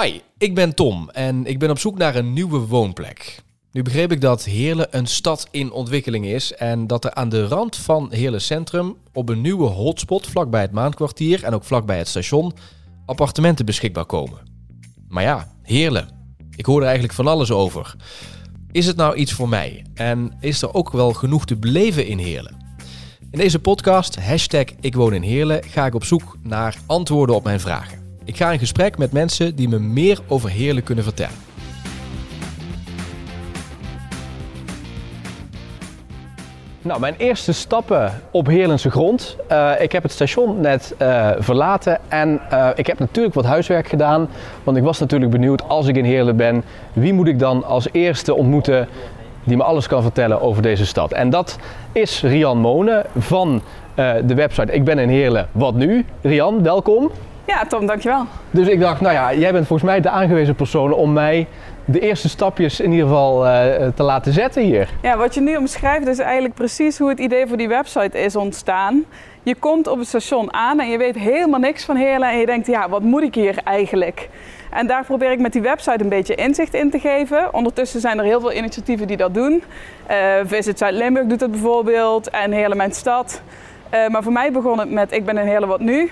Hi, ik ben Tom en ik ben op zoek naar een nieuwe woonplek. Nu begreep ik dat Heerlen een stad in ontwikkeling is en dat er aan de rand van Heerlen Centrum op een nieuwe hotspot vlakbij het Maankwartier en ook vlakbij het station appartementen beschikbaar komen. Maar ja, Heerlen. Ik hoor er eigenlijk van alles over. Is het nou iets voor mij? En is er ook wel genoeg te beleven in Heerlen? In deze podcast, hashtag ik woon in Heerlen, ga ik op zoek naar antwoorden op mijn vragen. Ik ga in gesprek met mensen die me meer over Heerlen kunnen vertellen. Nou, mijn eerste stappen op Heerlense grond. Uh, ik heb het station net uh, verlaten en uh, ik heb natuurlijk wat huiswerk gedaan. Want ik was natuurlijk benieuwd, als ik in Heerlen ben, wie moet ik dan als eerste ontmoeten die me alles kan vertellen over deze stad. En dat is Rian Monen van de website Ik ben in Heerlen, wat nu? Rian, welkom. Ja, Tom, dankjewel. Dus ik dacht, nou ja, jij bent volgens mij de aangewezen persoon om mij de eerste stapjes in ieder geval uh, te laten zetten hier. Ja, wat je nu omschrijft is eigenlijk precies hoe het idee voor die website is ontstaan. Je komt op het station aan en je weet helemaal niks van Heerlen en je denkt, ja, wat moet ik hier eigenlijk? En daar probeer ik met die website een beetje inzicht in te geven. Ondertussen zijn er heel veel initiatieven die dat doen. Uh, Visit Zuid-Limburg doet dat bijvoorbeeld en Heerlen Mijn Stad. Uh, maar voor mij begon het met Ik ben in Heerlen wat nu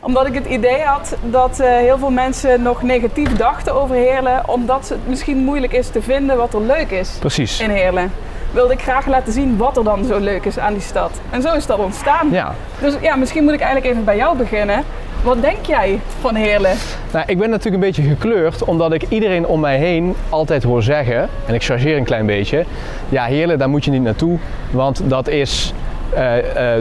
omdat ik het idee had dat uh, heel veel mensen nog negatief dachten over Heerlen. Omdat het misschien moeilijk is te vinden wat er leuk is Precies. in Heerlen. Wilde ik graag laten zien wat er dan zo leuk is aan die stad. En zo is dat ontstaan. Ja. Dus ja, misschien moet ik eigenlijk even bij jou beginnen. Wat denk jij van Heerlen? Nou, ik ben natuurlijk een beetje gekleurd omdat ik iedereen om mij heen altijd hoor zeggen, en ik chargeer een klein beetje, ja Heerlen, daar moet je niet naartoe, want dat is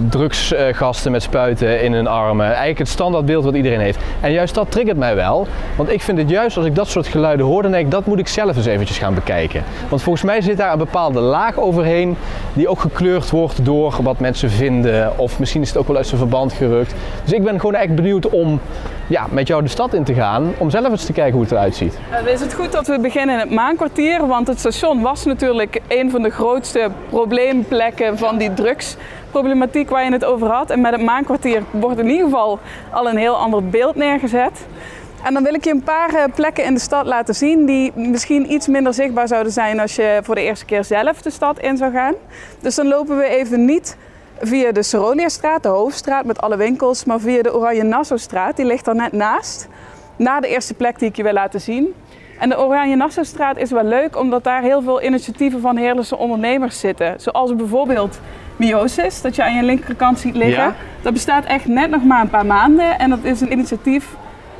drugsgasten met spuiten in hun armen. Eigenlijk het standaardbeeld wat iedereen heeft. En juist dat triggert mij wel. Want ik vind het juist als ik dat soort geluiden hoor, dan denk ik dat moet ik zelf eens eventjes gaan bekijken. Want volgens mij zit daar een bepaalde laag overheen die ook gekleurd wordt door wat mensen vinden. Of misschien is het ook wel uit zijn verband gerukt. Dus ik ben gewoon echt benieuwd om ja, met jou de stad in te gaan. Om zelf eens te kijken hoe het eruit ziet. Uh, is het goed dat we beginnen in het Maankwartier. Want het station was natuurlijk een van de grootste probleemplekken van die drugs problematiek waar je het over had. En met het maankwartier wordt in ieder geval al een heel ander beeld neergezet. En dan wil ik je een paar uh, plekken in de stad laten zien die misschien iets minder zichtbaar zouden zijn als je voor de eerste keer zelf de stad in zou gaan. Dus dan lopen we even niet via de Soroniastraat, de hoofdstraat met alle winkels, maar via de Oranje Nassaustraat, die ligt er net naast. Na de eerste plek die ik je wil laten zien. En de Oranje Nassaustraat is wel leuk omdat daar heel veel initiatieven van Heerlijkse ondernemers zitten. Zoals bijvoorbeeld Miosis, dat je aan je linkerkant ziet liggen. Ja. Dat bestaat echt net nog maar een paar maanden. En dat is een initiatief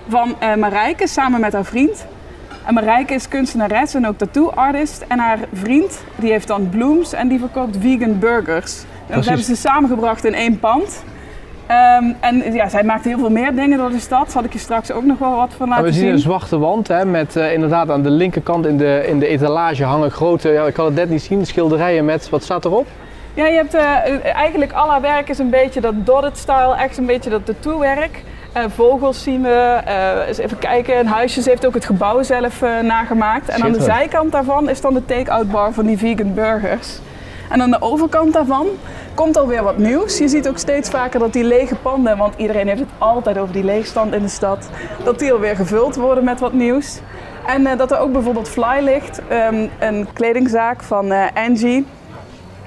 van uh, Marijke samen met haar vriend. En Marijke is kunstenares en ook tattoo-artist. En haar vriend die heeft dan Blooms en die verkoopt vegan burgers. Dat hebben ze samengebracht in één pand. Um, en ja, zij maakt heel veel meer dingen door de stad. Zal ik je straks ook nog wel wat van laten zien. We zien een zwarte wand hè, met uh, inderdaad aan de linkerkant in de, in de etalage hangen grote, ja, ik kan het net niet zien, schilderijen met, wat staat erop? Ja, je hebt uh, eigenlijk al haar werk is een beetje dat dotted style, echt een beetje dat tattoo-werk. Uh, vogels zien we, eens even kijken. Een huisje, ze heeft ook het gebouw zelf nagemaakt. En aan de zijkant daarvan is dan de take-out bar van die vegan burgers. En aan de overkant daarvan komt alweer wat nieuws. Je ziet ook steeds vaker dat die lege panden, want iedereen heeft het altijd over die leegstand in de stad, dat die alweer gevuld worden met wat nieuws. En uh, dat er ook bijvoorbeeld Fly ligt, um, een kledingzaak van uh, Angie,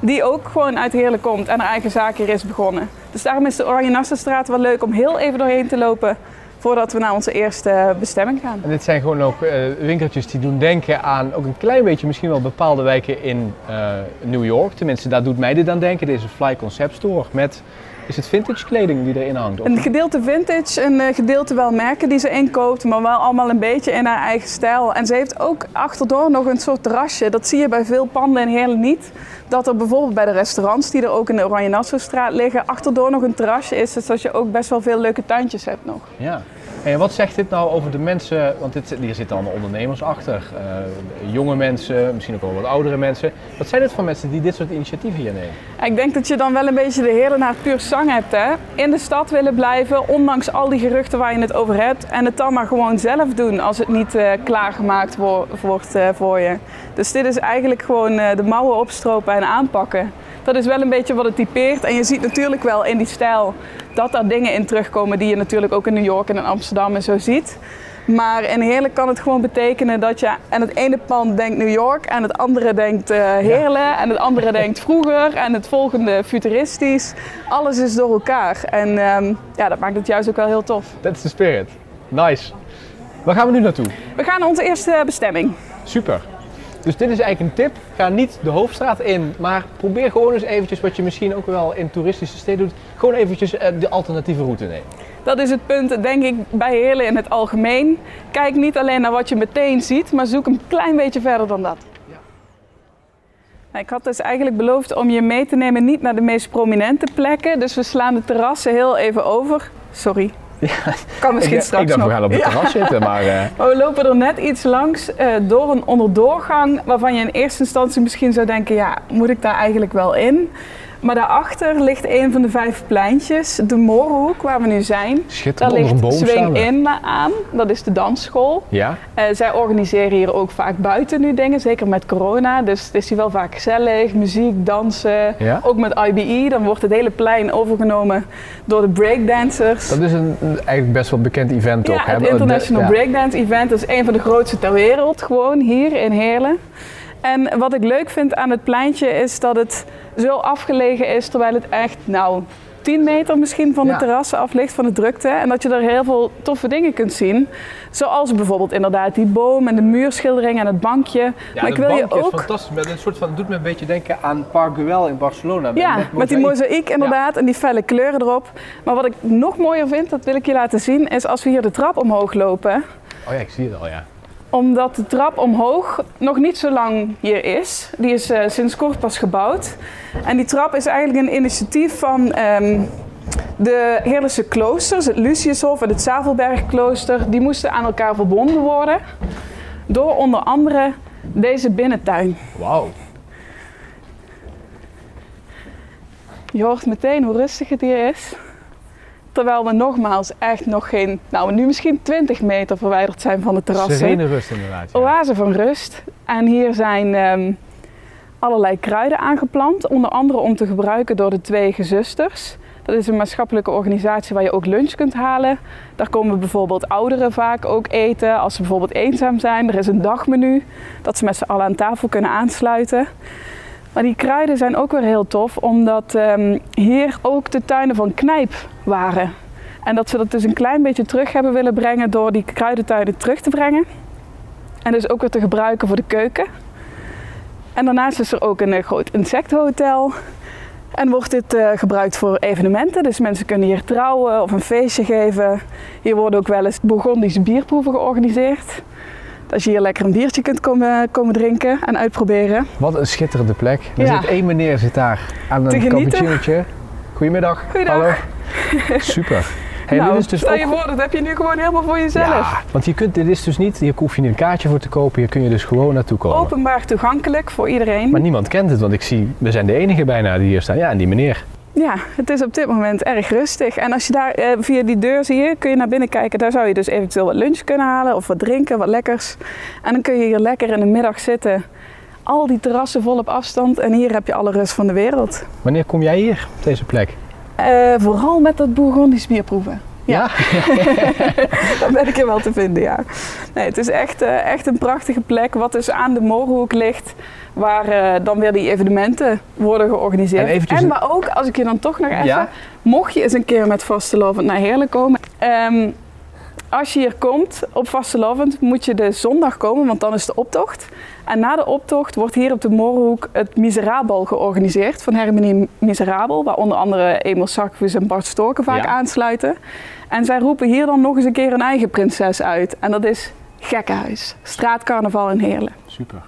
die ook gewoon uit Heerlen komt en haar eigen zaak hier is begonnen. Dus daarom is de Oranje Nassenstraat wel leuk om heel even doorheen te lopen voordat we naar onze eerste bestemming gaan. En dit zijn gewoon ook uh, winkeltjes die doen denken aan ook een klein beetje misschien wel bepaalde wijken in uh, New York. Tenminste, daar doet mij dit aan denken. Deze Fly Concept Store met, is het vintage kleding die erin hangt? Of? Een gedeelte vintage, een uh, gedeelte wel merken die ze inkoopt, maar wel allemaal een beetje in haar eigen stijl. En ze heeft ook achterdoor nog een soort terrasje. Dat zie je bij veel panden in Heerlen niet. Dat er bijvoorbeeld bij de restaurants die er ook in de Oranje Nassaustraat liggen, achterdoor nog een terrasje is. Dus dat je ook best wel veel leuke tuintjes hebt nog. Ja. En wat zegt dit nou over de mensen, want dit, hier zitten allemaal ondernemers achter, uh, jonge mensen, misschien ook wel wat oudere mensen. Wat zijn dit voor mensen die dit soort initiatieven hier nemen? Ik denk dat je dan wel een beetje de heren naar puur zang hebt. Hè? In de stad willen blijven, ondanks al die geruchten waar je het over hebt. En het dan maar gewoon zelf doen als het niet uh, klaargemaakt wo wordt uh, voor je. Dus dit is eigenlijk gewoon de mouwen opstropen en aanpakken. Dat is wel een beetje wat het typeert. En je ziet natuurlijk wel in die stijl dat daar dingen in terugkomen die je natuurlijk ook in New York en in Amsterdam en zo ziet. Maar in Heerlen kan het gewoon betekenen dat je aan het ene pand denkt New York en het andere denkt uh, Heerlen en het andere denkt vroeger en het volgende futuristisch. Alles is door elkaar en um, ja, dat maakt het juist ook wel heel tof. Dat is de spirit. Nice. Waar gaan we nu naartoe? We gaan naar onze eerste bestemming. Super. Dus dit is eigenlijk een tip. Ga niet de hoofdstraat in, maar probeer gewoon eens eventjes wat je misschien ook wel in toeristische steden doet. Gewoon eventjes eh, de alternatieve route nemen. Dat is het punt, denk ik, bij Heerlen in het algemeen. Kijk niet alleen naar wat je meteen ziet, maar zoek een klein beetje verder dan dat. Nou, ik had dus eigenlijk beloofd om je mee te nemen niet naar de meest prominente plekken. Dus we slaan de terrassen heel even over. Sorry, ja. Kan misschien ik, straks ik dacht, nog. we gaan op het terras zitten, maar... Uh... we lopen er net iets langs uh, door een onderdoorgang waarvan je in eerste instantie misschien zou denken, ja, moet ik daar eigenlijk wel in? Maar daarachter ligt een van de vijf pleintjes, de Moorhoek, waar we nu zijn. Schitterend, Daar ligt Swing In aan, dat is de dansschool. Ja. Uh, zij organiseren hier ook vaak buiten nu dingen, zeker met corona. Dus het is hier wel vaak gezellig, muziek, dansen. Ja. Ook met IBE, dan wordt het hele plein overgenomen door de breakdancers. Dat is een, eigenlijk best wel bekend event ja, ook. het hè? International. Breakdance Event. Dat is een van de grootste ter wereld, gewoon hier in Heerlen. En wat ik leuk vind aan het pleintje is dat het zo afgelegen is, terwijl het echt, nou, 10 meter misschien van de Ja. terrassen af ligt van de drukte. En dat je er heel veel toffe dingen kunt zien. Zoals bijvoorbeeld inderdaad die boom en de muurschildering en het bankje. Ja, maar ik wil je bankje is ook. fantastisch. Met een soort van, het doet me een beetje denken aan Park Güell in Barcelona. Ja, met, die mozaïek. mozaïek inderdaad en die felle kleuren erop. Maar wat ik nog mooier vind, dat wil ik je laten zien, is als we hier de trap omhoog lopen. Oh ja, ik zie het al, ja. Omdat de trap omhoog nog niet zo lang hier is. Die is eh, sinds kort pas gebouwd. En die trap is eigenlijk een initiatief van ehm, de Heerlijkse kloosters, het Luciushof en het Zavelbergklooster. Die moesten aan elkaar verbonden worden door onder andere deze binnentuin. Wauw. Je hoort meteen hoe rustig het hier is. Terwijl we nogmaals echt nog geen, nou nu misschien 20 meter verwijderd zijn van de terrassen. Serene rust inderdaad. Ja. Oase van rust. En hier zijn ehm, allerlei kruiden aangeplant, onder andere om te gebruiken door de twee gezusters. Dat is een maatschappelijke organisatie waar je ook lunch kunt halen. Daar komen bijvoorbeeld ouderen vaak ook eten als ze bijvoorbeeld eenzaam zijn. Er is een dagmenu dat ze met z'n allen aan tafel kunnen aansluiten. Maar die kruiden zijn ook weer heel tof, omdat ehm, hier ook de tuinen van Knijp waren. En dat ze dat dus een klein beetje terug hebben willen brengen door die kruidentuinen terug te brengen. En dus ook weer te gebruiken voor de keuken. En daarnaast is er ook een eh, groot insectenhotel. En wordt dit eh, gebruikt voor evenementen. Dus mensen kunnen hier trouwen of een feestje geven. Hier worden ook wel eens Bourgondische bierproeven georganiseerd. Dat je hier lekker een biertje kunt komen, komen drinken en uitproberen. Wat een schitterende plek. Er Ja. zit één meneer zit daar aan een cappuccinootje. Goedemiddag. Goeiedag. Hallo. Super. Hey, nou, dit is dus stel ook... je voor, dat heb je nu gewoon helemaal voor jezelf. Ja, want je kunt, dit is dus niet, hier hoef je niet een kaartje voor te kopen, hier kun je dus gewoon naartoe komen. Openbaar toegankelijk voor iedereen. Maar niemand kent het, want ik zie, we zijn de enige bijna die hier staan. Ja, en die meneer. Ja, het is op dit moment erg rustig. En als je daar eh, via die deur zie je, kun je naar binnen kijken. Daar zou je dus eventueel wat lunch kunnen halen of wat drinken, wat lekkers. En dan kun je hier lekker in de middag zitten. Al die terrassen vol op afstand en hier heb je alle rust van de wereld. Wanneer kom jij hier, op deze plek? Eh, vooral met dat Bourgondisch bier proeven. Ja. Daar ben ik er wel te vinden, ja. Nee, het is echt, eh, echt een prachtige plek wat dus aan de Moorhoek ligt. Waar eh, dan weer die evenementen worden georganiseerd. En maar ook, als ik je dan toch nog even... Ja? Mocht je eens een keer met Vastelovend naar Heerlen komen... ehm, als je hier komt op Vastelovend moet je de zondag komen, want dan is de optocht. En na de optocht wordt hier op de Moorhoek het Miserabel georganiseerd van Herminie Miserabel, waar onder andere Emil Sakvus en Bart Storken vaak Ja. aansluiten. En zij roepen hier dan nog eens een keer een eigen prinses uit. En dat is Gekkenhuis, straatcarnaval in Heerlen. Super.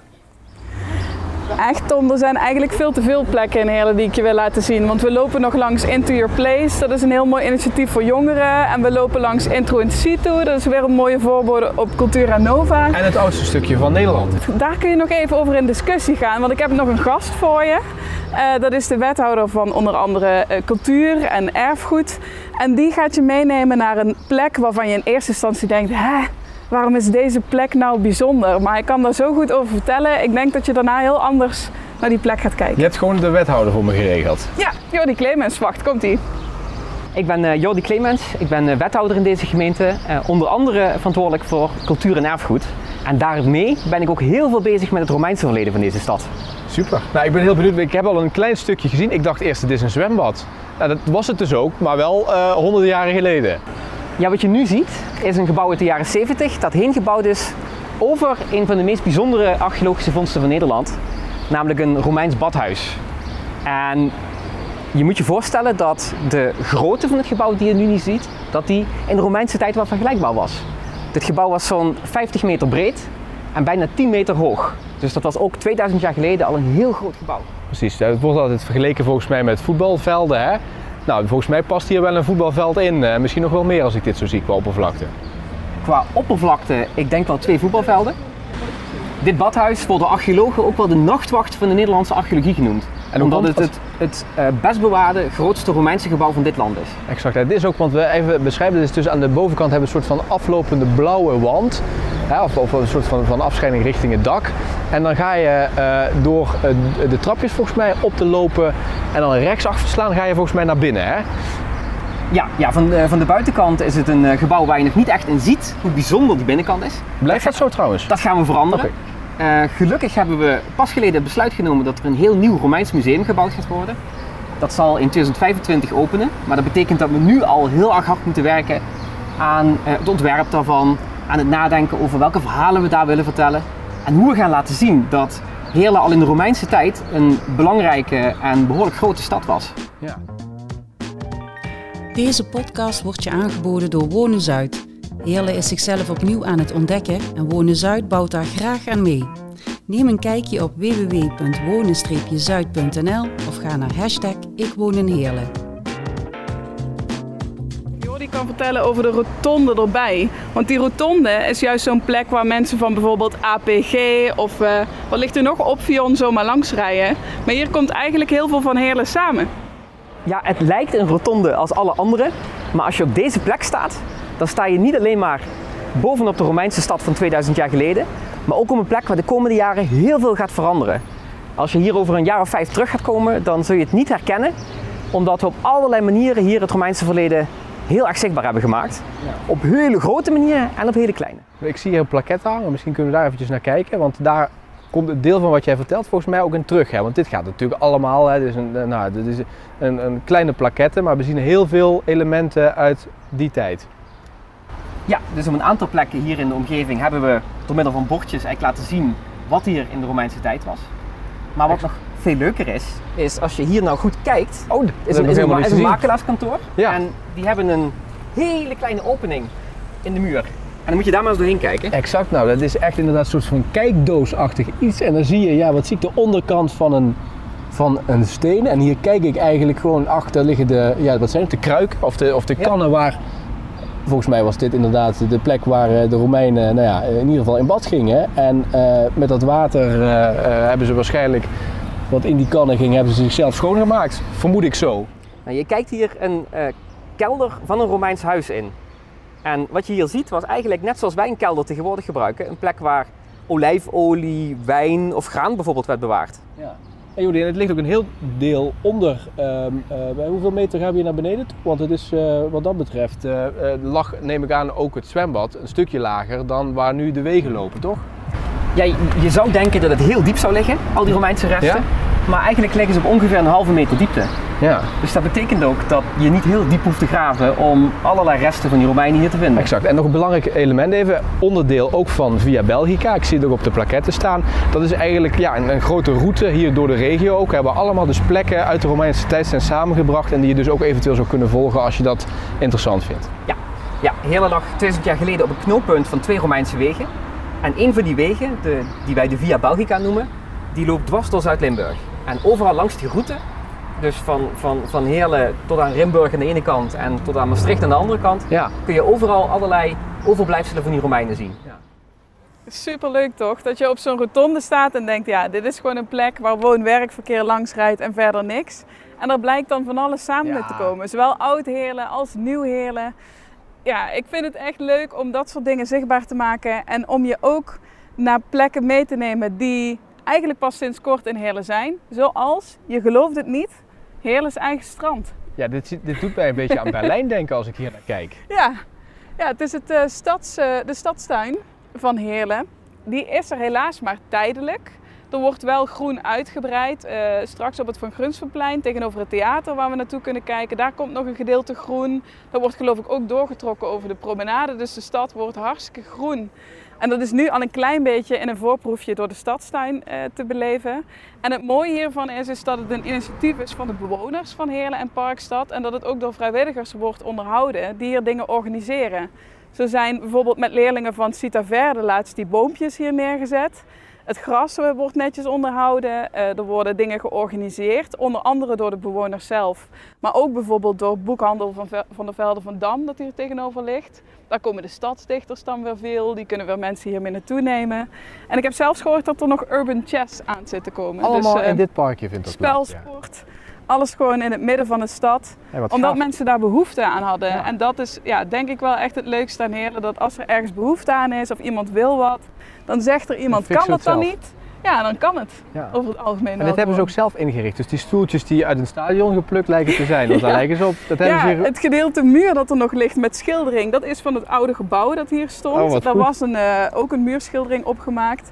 Echt Tom, er zijn eigenlijk veel te veel plekken in Heerlen die ik je wil laten zien. Want we lopen nog langs Into Your Place, dat is een heel mooi initiatief voor jongeren. En we lopen langs Intro in Situ, dat is weer een mooie voorbode op Cultura Nova. En het oudste stukje van Nederland. Daar kun je nog even over in discussie gaan, want ik heb nog een gast voor je. Eh, dat is de wethouder van onder andere eh, cultuur en erfgoed. En die gaat je meenemen naar een plek waarvan je in eerste instantie denkt, hè, waarom is deze plek nou bijzonder? Maar hij kan daar zo goed over vertellen. Ik denk dat je daarna heel anders naar die plek gaat kijken. Je hebt gewoon de wethouder voor me geregeld. Ja, Jordi Clemens, wacht, komt ie. Ik ben uh, Jordi Clemens, ik ben uh, wethouder in deze gemeente, uh, onder andere verantwoordelijk voor cultuur en erfgoed. En daarmee ben ik ook heel veel bezig met het Romeinse verleden van deze stad. Super. Nou, ik ben heel benieuwd. Ik heb al een klein stukje gezien. Ik dacht eerst, het is een zwembad. Nou, dat was het dus ook, maar wel honderden jaren geleden. Ja, wat je nu ziet is een gebouw uit de jaren 70 dat heen gebouwd is over een van de meest bijzondere archeologische vondsten van Nederland, namelijk een Romeins badhuis. En je moet je voorstellen dat de grootte van het gebouw die je nu niet ziet, dat die in de Romeinse tijd wel vergelijkbaar was. Dit gebouw was zo'n 50 meter breed en bijna 10 meter hoog. Dus dat was ook 2000 jaar geleden al een heel groot gebouw. Precies, het wordt altijd vergeleken volgens mij met voetbalvelden. Hè? Nou, volgens mij past hier wel een voetbalveld in. Eh, misschien nog wel meer als ik dit zo zie qua oppervlakte. Qua oppervlakte, ik denk wel twee voetbalvelden. Dit badhuis wordt door archeologen ook wel de nachtwacht van de Nederlandse archeologie genoemd. En omdat het het, het uh, best bewaarde grootste Romeinse gebouw van dit land is. Exact. Dit is ook, want we even beschrijven, dit is dus aan de bovenkant hebben we een soort van aflopende blauwe wand. Hè, of, of, een soort van, van afscheiding richting het dak. En dan ga je uh, door uh, de trapjes volgens mij op te lopen en dan rechts slaan, ga je volgens mij naar binnen. Hè? Ja, ja van, de, van de buitenkant is het een gebouw waar je nog niet echt in ziet hoe bijzonder die binnenkant is. Blijft dat zo trouwens? Dat gaan we veranderen. Okay. Uh, gelukkig hebben we pas geleden het besluit genomen dat er een heel nieuw Romeins museum gebouwd gaat worden. Dat zal in 2025 openen, maar dat betekent dat we nu al heel erg hard moeten werken aan uh, het ontwerp daarvan, aan het nadenken over welke verhalen we daar willen vertellen en hoe we gaan laten zien dat Heerlen al in de Romeinse tijd een belangrijke en behoorlijk grote stad was. Ja. Deze podcast wordt je aangeboden door Wonen Zuid Heerlen is zichzelf opnieuw aan het ontdekken en Wonen Zuid bouwt daar graag aan mee. Neem een kijkje op www.wonen-zuid.nl of ga naar hashtag Ik woon in Heerlen. Kan vertellen over de rotonde erbij. Want die rotonde is juist zo'n plek waar mensen van bijvoorbeeld APG of uh, wat ligt er nog, Opvion zomaar langs rijden. Maar hier komt eigenlijk heel veel van Heerlen samen. Ja, het lijkt een rotonde als alle andere. Maar als je op deze plek staat, dan sta je niet alleen maar bovenop de Romeinse stad van 2000 jaar geleden, maar ook op een plek waar de komende jaren heel veel gaat veranderen. Als je hier over een jaar of vijf terug gaat komen, dan zul je het niet herkennen, omdat we op allerlei manieren hier het Romeinse verleden heel erg zichtbaar hebben gemaakt. Ja. Op hele grote manieren en op hele kleine. Ik zie hier een plaket hangen, misschien kunnen we daar eventjes naar kijken, want daar komt het deel van wat jij vertelt volgens mij ook in terug. Hè? Want dit gaat natuurlijk allemaal, hè, dit is, een, nou, dit is een, een kleine plaquette, maar we zien heel veel elementen uit die tijd. Ja, dus op een aantal plekken hier in de omgeving hebben we door middel van bordjes eigenlijk laten zien wat hier in de Romeinse tijd was. Maar wat nog veel leuker is, is als je hier nou goed kijkt. Oh, is een, is een, is een makelaarskantoor. Ja. En die hebben een hele kleine opening in de muur. En dan moet je daar maar eens doorheen kijken. Exact, nou dat is echt inderdaad een soort van kijkdoosachtig iets. En dan zie je, ja, wat zie ik de onderkant van een, van een steen. En hier kijk ik eigenlijk gewoon achter liggen de, ja, wat zijn het, de kruik of de, of de kannen waar volgens mij was dit inderdaad de plek waar eh, de Romeinen nou ja, in ieder geval in bad gingen. En uh, met dat water uh, hebben ze waarschijnlijk wat in die kannen ging, hebben ze zichzelf schoongemaakt. Vermoed ik zo. Nou, je kijkt hier een kelder van een Romeins huis in. En wat je hier ziet was eigenlijk net zoals wij een kelder tegenwoordig gebruiken. Een plek waar olijfolie, wijn of graan bijvoorbeeld werd bewaard. Ja. En het ligt ook een heel deel onder. Uh, bij hoeveel meter gaan we hier naar beneden toe? Want het is uh, wat dat betreft, uh, lag neem ik aan ook het zwembad een stukje lager dan waar nu de wegen lopen, toch? Ja, je zou denken dat het heel diep zou liggen, al die Romeinse resten. Ja? Maar eigenlijk liggen ze op ongeveer een halve meter diepte. Ja. Dus dat betekent ook dat je niet heel diep hoeft te graven om allerlei resten van die Romeinen hier te vinden. Exact. En nog een belangrijk element even, onderdeel ook van Via Belgica. Ik zie het ook op de plaquetten staan. Dat is eigenlijk ja, een, een grote route hier door de regio ook. We hebben allemaal dus plekken uit de Romeinse tijd zijn samengebracht en die je dus ook eventueel zou kunnen volgen als je dat interessant vindt. Ja, ja hele dag 2000 jaar geleden op een knooppunt van twee Romeinse wegen. En een van die wegen, de, die wij de Via Belgica noemen, die loopt dwars door Zuid-Limburg. En overal langs die route, dus van, van, van Heerlen tot aan Rimburg aan de ene kant en tot aan Maastricht aan de andere kant, ja. kun je overal allerlei overblijfselen van die Romeinen zien. Ja. Super leuk toch? Dat je op zo'n rotonde staat en denkt, ja, dit is gewoon een plek waar woon-werkverkeer langs rijdt en verder niks. En er blijkt dan van alles samen ja. te komen. Zowel oud Heerlen als nieuw Heerlen. Ja, ik vind het echt leuk om dat soort dingen zichtbaar te maken en om je ook naar plekken mee te nemen die eigenlijk pas sinds kort in Heerlen zijn. Zoals, je gelooft het niet, Heerlens eigen strand. Ja, dit, dit doet mij een beetje aan Berlijn denken als ik hier naar kijk. Ja, ja het is het, eh, stads, eh, de stadstuin van Heerlen. Die is er helaas maar tijdelijk. Er wordt wel groen uitgebreid. Eh, straks op het Van Grunsvenplein tegenover het theater waar we naartoe kunnen kijken. Daar komt nog een gedeelte groen. Dat wordt geloof ik ook doorgetrokken over de promenade. Dus de stad wordt hartstikke groen. En dat is nu al een klein beetje in een voorproefje door de stadstuin eh, te beleven. En het mooie hiervan is, is dat het een initiatief is van de bewoners van Heerlen en Parkstad. En dat het ook door vrijwilligers wordt onderhouden die hier dingen organiseren. Zo zijn bijvoorbeeld met leerlingen van Cita Verde laatst die boompjes hier neergezet. Het gras eh, wordt netjes onderhouden. Eh, er worden dingen georganiseerd, onder andere door de bewoners zelf. Maar ook bijvoorbeeld door boekhandel van, de Velden van Dam, dat hier tegenover ligt. Daar komen de stadsdichters dan weer veel. Die kunnen weer mensen hiermee naartoe nemen. En ik heb zelfs gehoord dat er nog urban chess aan zit te komen. Allemaal dus, eh, in dit parkje vindt dat plaats. ja. Alles gewoon in het midden van de stad. Omdat gaaf. mensen daar behoefte aan hadden. Ja. En dat is ja, denk ik wel echt het leukste aan Heerlen. Dat als er ergens behoefte aan is of iemand wil wat, dan zegt er iemand, kan dat het dan niet? Ja, dan kan het. Ja. Over het algemeen En dit hebben ze ook zelf ingericht. Dus die stoeltjes die uit een stadion geplukt lijken te zijn. Want daar lijken ze op. Dat hebben Ja, ze het gedeelte muur dat er nog ligt met schildering, dat is van het oude gebouw dat hier stond. Oh, Daar was een, eh, ook een muurschildering opgemaakt.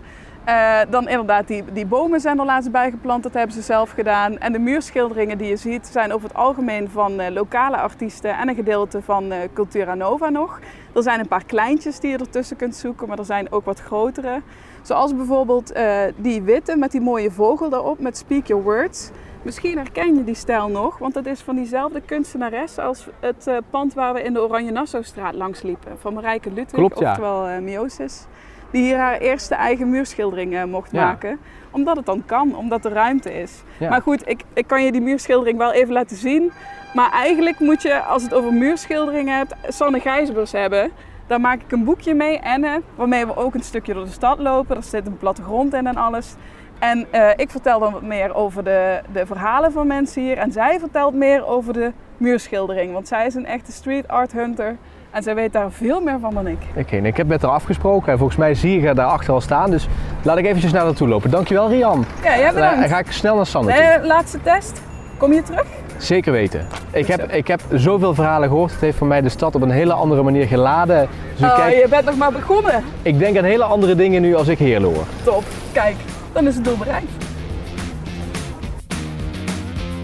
Eh, dan inderdaad, die, die bomen zijn er laatst bijgeplant, dat hebben ze zelf gedaan. En de muurschilderingen die je ziet zijn over het algemeen van eh, lokale artiesten en een gedeelte van eh, Cultura Nova nog. Er zijn een paar kleintjes die je ertussen kunt zoeken, maar er zijn ook wat grotere. Zoals bijvoorbeeld die witte met die mooie vogel daarop met Speak Your Words. Misschien herken je die stijl nog, want dat is van diezelfde kunstenares als het pand waar we in de Oranje Nassaustraat langs liepen. Van Marijke Klopt, ja. oftewel Miosis. Die hier haar eerste eigen muurschildering eh, mocht Ja. maken. Omdat het dan kan, omdat er ruimte is. Ja. Maar goed, ik, ik kan je die muurschildering wel even laten zien. Maar eigenlijk moet je, als het over muurschilderingen hebt, Sanne Gijsbers hebben. Daar maak ik een boekje mee, Enne, waarmee we ook een stukje door de stad lopen. Er zit een plattegrond in en alles. En eh, ik vertel dan wat meer over de, de verhalen van mensen hier. En zij vertelt meer over de muurschildering. Want zij is een echte street art hunter. En zij weet daar veel meer van dan ik. Oké, ik heb met haar afgesproken. En volgens mij zie je haar daarachter al staan. Dus laat ik eventjes naar haar toe lopen. Dankjewel Rian. Ja, jij Dan bedankt. ga ik snel naar Sanne toe. Eh, laatste test. Kom je terug? Zeker weten. Ik heb, ik heb zoveel verhalen gehoord. Het heeft voor mij de stad op een hele andere manier geladen. Dus ik, Oh, kijk, je bent nog maar begonnen. ik denk aan hele andere dingen nu als ik Heerlen hoor. Top. Kijk, dan is het doel bereikt.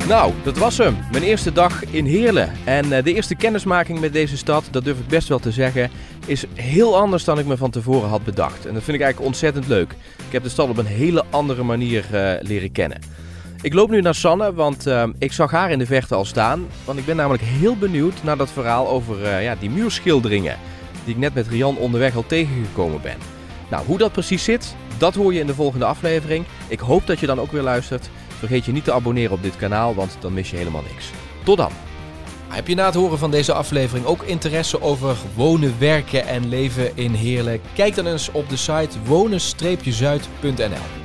Nou, dat was hem. Mijn eerste dag in Heerlen. En eh, de eerste kennismaking met deze stad, dat durf ik best wel te zeggen, is heel anders dan ik me van tevoren had bedacht. En dat vind ik eigenlijk ontzettend leuk. Ik heb de stad op een hele andere manier eh, leren kennen. Ik loop nu naar Sanne, want eh, ik zag haar in de verte al staan. Want ik ben namelijk heel benieuwd naar dat verhaal over ja, die muurschilderingen. Die ik net met Rian onderweg al tegengekomen ben. Nou, hoe dat precies zit, dat hoor je in de volgende aflevering. Ik hoop dat je dan ook weer luistert. Vergeet je niet te abonneren op dit kanaal, want dan mis je helemaal niks. Tot dan! Heb je na het horen van deze aflevering ook interesse over wonen, werken en leven in Heerlen? Kijk dan eens op de site wonen-zuid.nl.